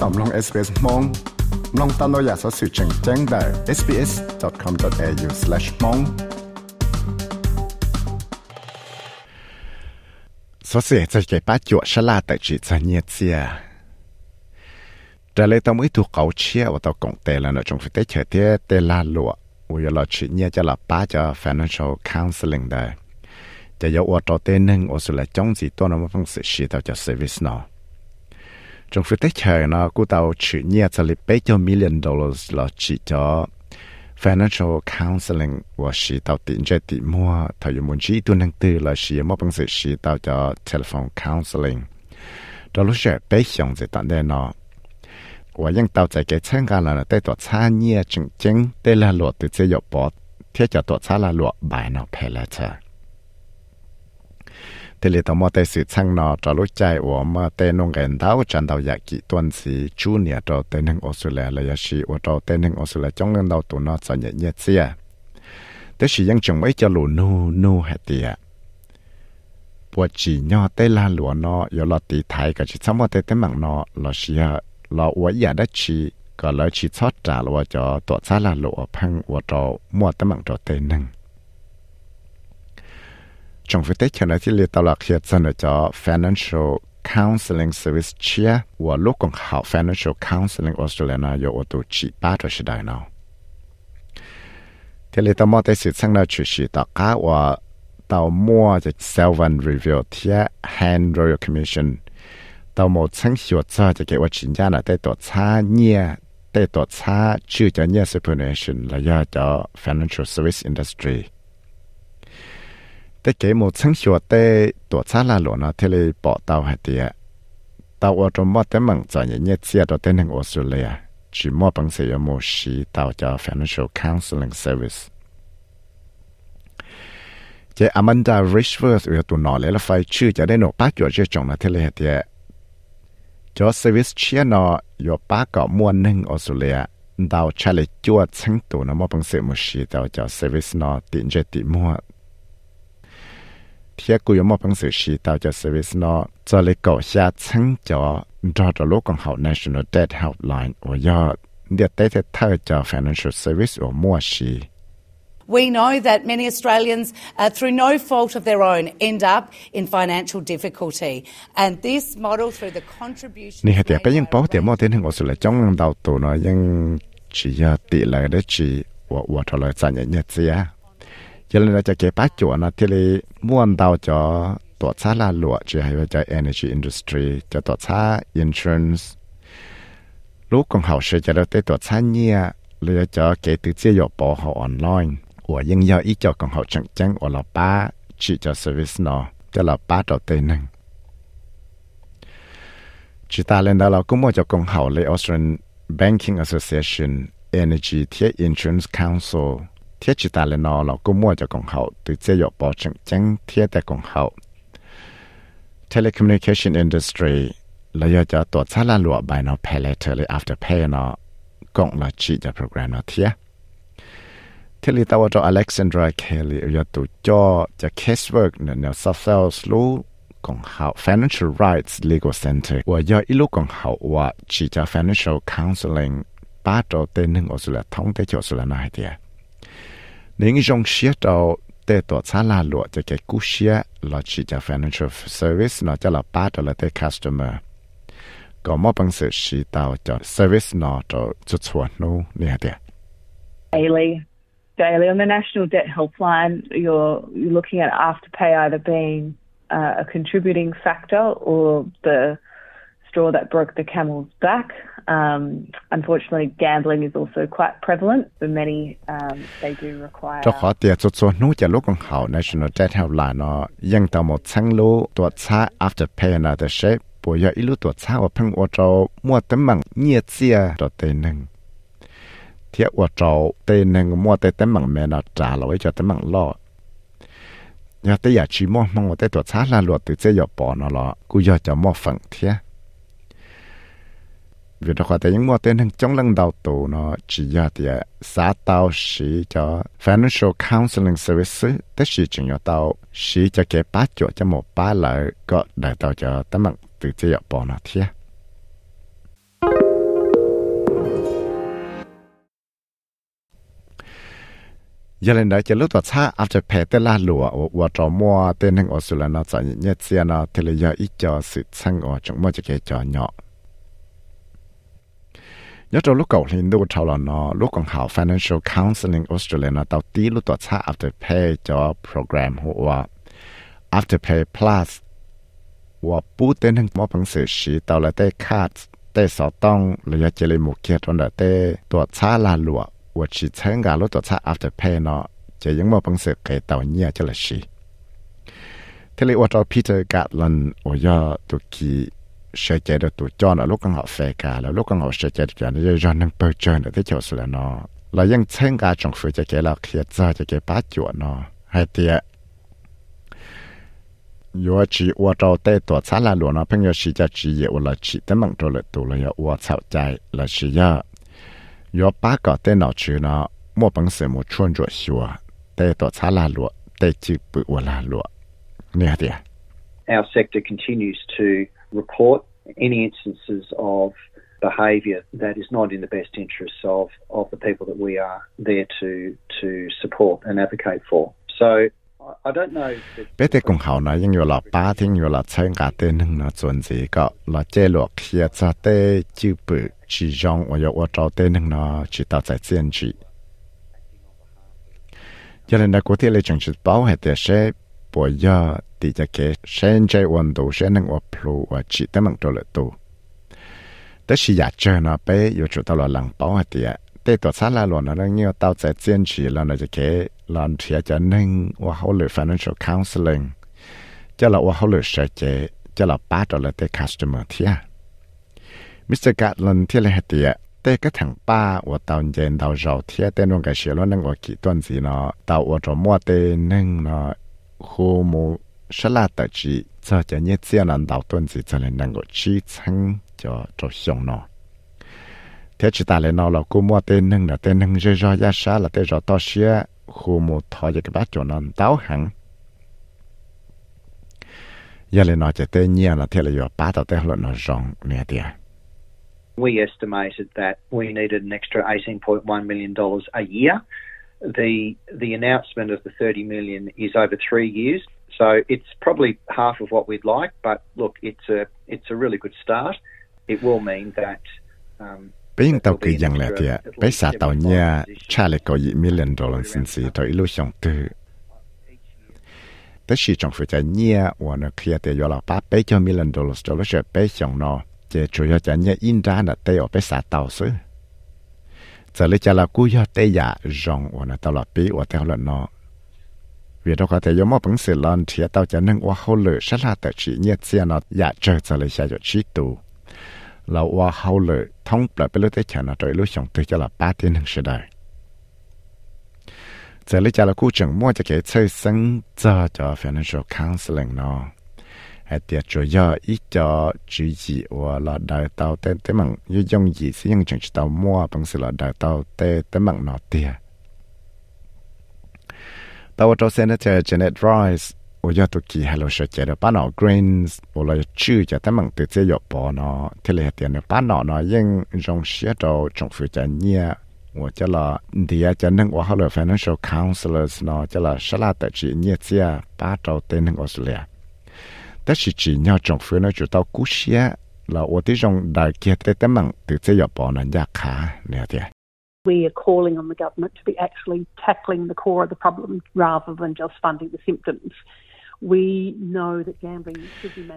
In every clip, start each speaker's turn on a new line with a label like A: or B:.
A: ต่อมลอง SBS มองลองตามเราอยากสอสื่อแจ้งแจ้งได้ sbs.com.au/mong สอสื่อจะเก็บป้าจวชลาแต่จิตเนียเซียจะเลยต้องไม่ถูกเขาเชี่ยวว่าต้องกงเตแล้วนะจงฟิเตเฉยเตเตลาลัวอุยลอชิเนี่ยจะหลับป้าจะ financial counseling ได้จะยกว่าตัวเต้นหนึ่งโอสุเลจ้องสีตัวนั้นว่าฟังสิชีต่อจาก service เนาะ trong phía tích trời nó cũng tàu chỉ nhẹ sẽ lấy bảy trăm million dollars là chỉ cho financial counseling và chỉ tàu tiện chơi tiền mua. Thầu dùng muốn chỉ tuần tháng tư là chỉ mua bằng sự chỉ tàu cho telephone counseling. Đó lúc sẽ bảy xong sẽ tận đây nó và những tàu chạy cái chân gà là tới tàu xa nhẹ chừng chừng tới là luật từ chế dọc bộ thiết cho tàu xa là luật bài nó phải là chơi thế là tao mua tay sự sang nọ trả lối chạy của mà tay nông gần đào chẳng đào giặc kỹ tuân sĩ chú nhỉ cho tay nông Australia là ya sĩ của cho tay nông Australia trong nông đầu tụ nó sợ nhẹ nhẹ xia thế sĩ ยัง chẳng mấy cho lù nu nu hạt tiệt bùa chỉ nhò tay la lúa nó giờ là tí thái cả chỉ xong tay tay mạng nó là sĩ à là uống giả đã chỉ cả là chỉ chót trả lúa cho tổ xã là lúa phăng uống cho mua tay mạng cho tay nông trong phía tế cho nó thì liệt tạo lạc hiện dân ở cho financial counseling service chia và lúc còn học financial counseling Australia nó có ô tô chỉ ba cho sự đại nào. Thì liệt tạo mô tế sự sang nào chủ sĩ tạo cá và tạo mua cho Selvan Review thì Hand Royal Commission. Tạo một sáng hiệu cho cho cái quá trình ra là tế tổ xa nhẹ tế tổ xa chưa cho nhẹ superannuation là do cho financial service industry. แต่เก๋หมดทั้งชัวเตตัวซาลาหลวนะเทเลปอเตาให้เตียตาวอจมอแต่มังจอยเนี่ยเสียตัวเต้นหงออสเตรเลียจีมอปังเสียโมชีตาวจา financial counseling service เจอมันดาริชเวิร์สเอตัวนอเลยละไฟชื่อจะได้หนกป้าจวดเจจงนะเทเลเตียจอ service เชียนอยป้าก็มวนหนึ่งออสเตรเลียดาวชาเลจวดทั้งตัวนะมอปังเสียโมชีตาวจา service นอตินเจติมัว 贴古有么本事是到叫 service 呢，这里搞下层叫找着路更好 national debt helpline，我要你带着他叫 financial service 或么事。
B: We know that many Australians, uh, through no fault of their own, end up in financial difficulty. And this model, through the contribution. 你系点解应保点么
A: 点我是来中到度呢？应只要抵来的只我我出来赚人日子啊 ！cho nên là cho cái bát chỗ nó, thì là muốn đào cho tổ chức là lụa chỉ hay là cho energy industry, cho tổ chức insurance. Lúc còn học sẽ cho được tới tổ chức nhia lựa cho cái từ chế độ bảo hộ online. Của nhưng do ý cho còn học chẳng chẳng và là ba chỉ cho service nó cho là ba đầu tiên nè chỉ ta lên đó là cũng muốn cho còn học lấy Australian Banking Association Energy Tier Insurance Council thiết chỉ ta lên nó cũng mua cho công hậu từ chế dọc bỏ chẳng thiết tại công hậu telecommunication industry là do cho tổ chức là lụa bài nó pay later là after pay nó cũng là chỉ cho program nó thiết thế thì tao cho Alexandra Kelly giờ tụ cho cho casework nè nè South Wales lu còn hậu financial rights legal center và do ít lúc còn hậu và chỉ cho financial counseling ba trò tên hưng ở sula thông tế chỗ sula này thì à nếu dòng xia tàu tế tổ xa là lụa cho cái cú xia là chỉ cho financial service nó cho là ba đó là tế customer. Có một bằng sự xí tàu cho service nó cho chút chuẩn nô nè hả.
C: Daily, daily on the National Debt Helpline, you're, you're looking at afterpay either being uh, a contributing factor or the straw that broke the camel's back. Um, unfortunately, gambling is also quite prevalent. For many, um, they do require. จะข
A: อเตียจุดส่วนนู้จะลูกของเขา National Debt Helpline เนาะยังต่อหมดทั้งรู้ตัวช้า after pay นะแต่เชฟปวยอีลูตัวช้าว่าเพิ่งว่าเรามัวแต่มังเงียเสียตัวเตนึงเทียว่าเราเตนึงมัวแต่แต่มังแม่นะจ่าเราไว้จะแต่มังล่อ nhà tới giờ chỉ mong mong tới tuổi xã là luật từ chế giờ bỏ nó là cú giờ cho mò phẳng thế vì đó có thể mua tên hàng chống lăng đầu tù nó chỉ do thì à, xã tao sĩ cho financial counseling service tức sĩ chỉ cho tao sĩ cho cái bá chỗ cho một bá lợi có đại tao cho tấm mặt từ chế dọc bỏ nó thiệt giờ lên chỉ lúc đó cha after pay tên là lụa và trò mua tên hàng ở sula nó chọn nhẹ xe nó thì là giờ ít cho sự sang ở trong mua cho cái trò nhỏ. ยอดลูกเก่าลินดูชาวลอนาะลูกของเขา Financial Counseling Australia นะตาวตีลูกตัวชา Afterpay จอโปรแกรมหัว Afterpay Plus ว่าปูเต้นทั้งมอพังเสือชีตาวละเต้คาดเต้สอต้องระยะเจริมุกเกียรติวันเดเต้ตัวชาลาหลวว่าชีเชิงกาลูกตัวชา Afterpay เนาะจะยังมอพังเสือเกตาวเนี่ยจะละชีเทเลวัตอพีเตอร์กาลันโอยาตุกี sợ chạy được tụi cho là lúc con họ phê cả là lúc con họ sợ chạy cả nó do nâng bầu trời nữa thế chỗ sửa là nó là ยังเช่นการจงฝืนจะเกลาเขียดจะจะเกป้าจวนนอให้เตียยัวชีอวดเราเตตัวซาลาหลวงเพิ่งยัวชีจะชีเยวละชีแต่มังตัวละตัวละยัวอวดเศร้าใจละชียะยัวป้าก็เตนอชื่อเนาะมั่วปังเสมอชวนจวดชัวเตตัวซาลาหลวงเตจีบอวลาหลวงเนี่ยเตีย
D: Our sector continues to report any instances of behaviour that is not in the best interests of, of the people that we are there to to support and advocate for. So bé tê cùng hậu nói nhưng là ba thiên nhiều là
A: chơi cả tên hưng nó chuẩn gì có là chế luộc kia cho tê chữ bự chỉ dùng và yêu trâu tên hưng nó chỉ tạo ra chiến trị cho nên là có thể lấy chứng chỉ bảo hệ để sẽ bỏ giờ thì cho cái sinh chế温度sẽ nâng ở plu và chỉ tới bằng độ lợi tu đó là giả chơi nó bé yêu chủ tao là lăng bảo hệ để để tổ xã là luôn nó nhiều tạo ra chiến trị là nó cho cái ลอนเทียจะนึ่งว่าเขาเลย financial counseling จะเราว่าเขาเลยเสียใจจะเราป้าตัวเลยเต customer เทียมิสเตอร์กัดลันเทียเลยเตียเต้ก็ถังป้าว่าตอนเย็นเราเราเทียเต้นวงกับเชียร์นั่งว่ากี่ต้นสีเนาะตาว่าจะมัวเต้นึ่งเนาะ khô mô sẽ là tại chỉ cho cho nhé, chia lần đầu tuần gì cho nên năng có chi chăng cho cho xong nó. Thế chỉ ta lại nó là cô mua tên nâng là tên nâng rơi rơi ra xa là tên rõ to xia khô mô thọ cho cái bát cho nó táo hẳn. Giờ lại nói cho tên nhiên là thế là do bát tao tên là nó rong nè tiền
D: We estimated that we needed an extra $18.1 million a year. The the announcement of the 30 million is over three years, so it's probably half of what we'd like. But look, it's a it's a really good start. It will mean that um,
A: bên tàu kỳ dạng lẹ tiệt bé xả tàu nhà cha lại có ý million dollar xin xí tới ilu xong từ tới khi trong phụ trợ nhà và nó kia thì do là ba bé cho million dollars cho nó sẽ bé xong nó chỉ chủ yếu cho nhà in ra là tây ở bé xả tàu xứ giờ lấy cha là cú cho tây giả rong và nó tao là bé và tao là nó vì đó có thể có một bằng sự lon thì tao cho nâng qua hậu lửa sát là tự chỉ nhiệt xe nó giả chờ giờ lấy cha cho chỉ tù là qua hậu lửa thông lại bên lối chả nó trời lúc xong từ cho là ba tiếng sự đời giờ lấy cha là cú chẳng mua cho cái chơi sinh cho cho financial counseling nó hay tiệt dạ, cho do ít cho chữ gì và là đào tạo tên tế mạng. Như dòng gì sẽ những chẳng chỉ tàu mua bằng sự là đại tàu tế tế mạng nọ tiệt tàu cho senator Janet Rice ở do tụ kỳ hello sẽ chế được bán greens và là chữ cho tế mạng từ chế dọc bỏ nó thì là tiền được bán nọ nó nhưng dòng xía đồ trong phía trái nhia. Và cho là thì cho nên của họ là financial counselors nó cho là sẽ là tại chỉ nhiệt xia ba trâu tên ở Australia 但是只要政府呢就到古些了，我这种大家的他们对这药包呢压卡了的。
E: We are calling on the government to be actually tackling the core of the problem rather than just funding the symptoms.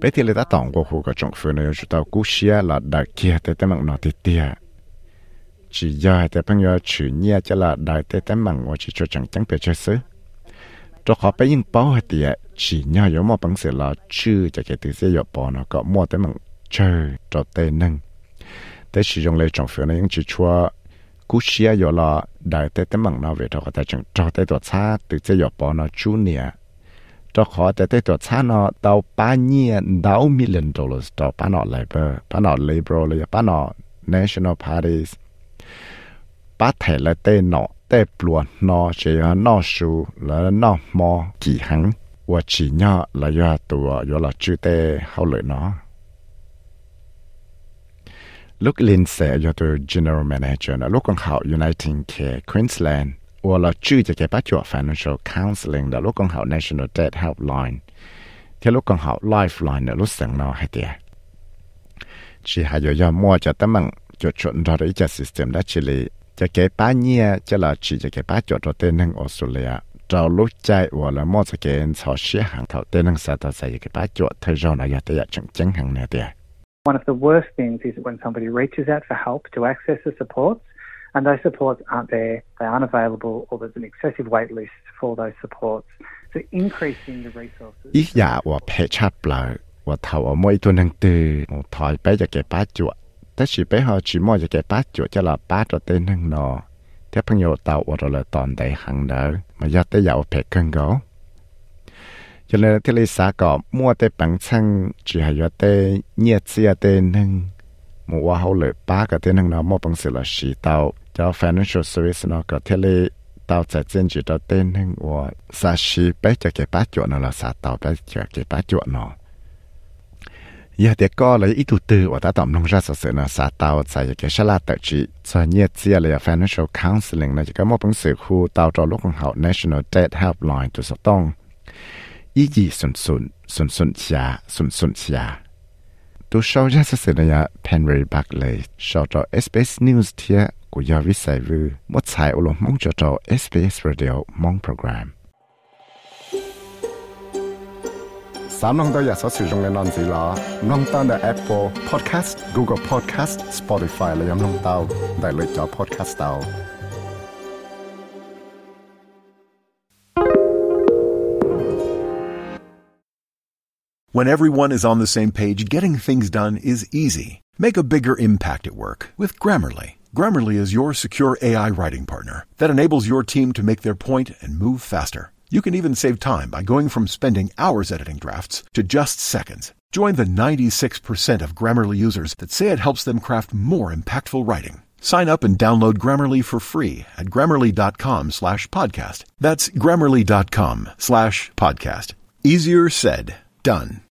E: Bé thì ta tổng
A: của khu cái trong phương này chúng ta cú xia là đại kia tới tới mạng nó thì tia. Chỉ giờ tới bằng giờ chủ nhia cho là đại tới tới mạng và chỉ cho chẳng chẳng bị chơi sứ. Cho họ bé yên bao hết tia chỉ nhia yếu mà bằng sự là chữ cho cái từ sẽ yếu bỏ nó có mua tới mạng chơi cho tê nâng. Tới sử dụng lấy trong phương này chỉ chua cú xia yếu là đại tới tới mạng nó về cho họ ta chẳng cho tới tổ xa từ sẽ yếu bỏ nó chú nia cho khó để tới cho cha nó tàu ba nhia đào million dollars cho ba nó labor ba nó labor là ba nó national parties ba thể là tê nó tế bùa nó chỉ là nó su là nó mò chỉ hắn và chỉ nhỏ là do tụa do là chữ tế hậu lợi nó. Lúc lên xe do tôi general manager là lúc còn học United Care Queensland. Và là chữ cho cái bác chuột financial counseling là lúc còn học National Debt Helpline. Theo lúc còn học Lifeline là lúc sáng nó hay tiệt chỉ hai giờ mua cho tấm bằng cho chuẩn ra đấy cho system đã chỉ จะเก็บป้าเนี่ยจะหลอชีจะเก็บป้าจดเต้นทางออสเตรเลียเราลุกใจว่าละมอสเกนสอเชียหังเท่าเต้นทางสาตาใส่เก็บป้าจดเธอรอนายาแต่อยากจังจังหังเนี่ยเดีย
F: One of the worst things is when somebody reaches out for help to access the supports and those supports aren't there, they aren't available, or there's an excessive wait list for those supports. So increasing the resources. อีกอ
A: ย่างว่าเพชรบลาว่าเท่าเอาไม่ตัวหนังตือมองถอยไปจะเก็บป้าจวด แต่สิไปหาจีมอจะแก่ป้าจวจะละป้าจะเต้นนั่งนอเทียบพงโยตาวอรเลยตอนใดหังเนอมายอดเตยาวเพ็กกันก็จะเลยที่ลิสาก็มั่วเตปังชังจีหายอดเตเนียเสียเตนั่งมัวเขาเลยป้าก็เต้นนั่งนอมั่วปังสิละสีเตาเจ้า financial service นอก็เทเลตาวจะเจนจีตาเต้นนั่งว่าสาชีไปจะแก่ป้าจวดนอละสาเตาไปจะแก่ป้าจวดนอ ยาเด็กก็เลยอีตุตือว่าตาต่อมนงราสเสนาสาตาวใจเกชลาตจิสเนี่ยเซียเลย financial counseling นะจะก็มอบหนังสือคู่ตาวจอลูกของเขา national debt helpline ตัวสต้องอีจีสุนสุนสุนสุนชาสุนสุนชาตัวชาวราสเสนยาเพนเรย์บักเลยชาวจอ SBS News เทียกูยาวิสัยวูมดสายอุลมมองจอจอ SBS Radio มองโปรแกรม 三弄到日所使用嘅单字啦，弄到嘅 Apple Podcast、Google Podcast、Spotify 你有弄到，但系你咗 Podcast 到。
G: When everyone is on the same page, getting things done is easy. Make a bigger impact at work with Grammarly. Grammarly is your secure AI writing partner that enables your team to make their point and move faster. You can even save time by going from spending hours editing drafts to just seconds. Join the 96% of Grammarly users that say it helps them craft more impactful writing. Sign up and download Grammarly for free at grammarly.com slash podcast. That's grammarly.com slash podcast. Easier said, done.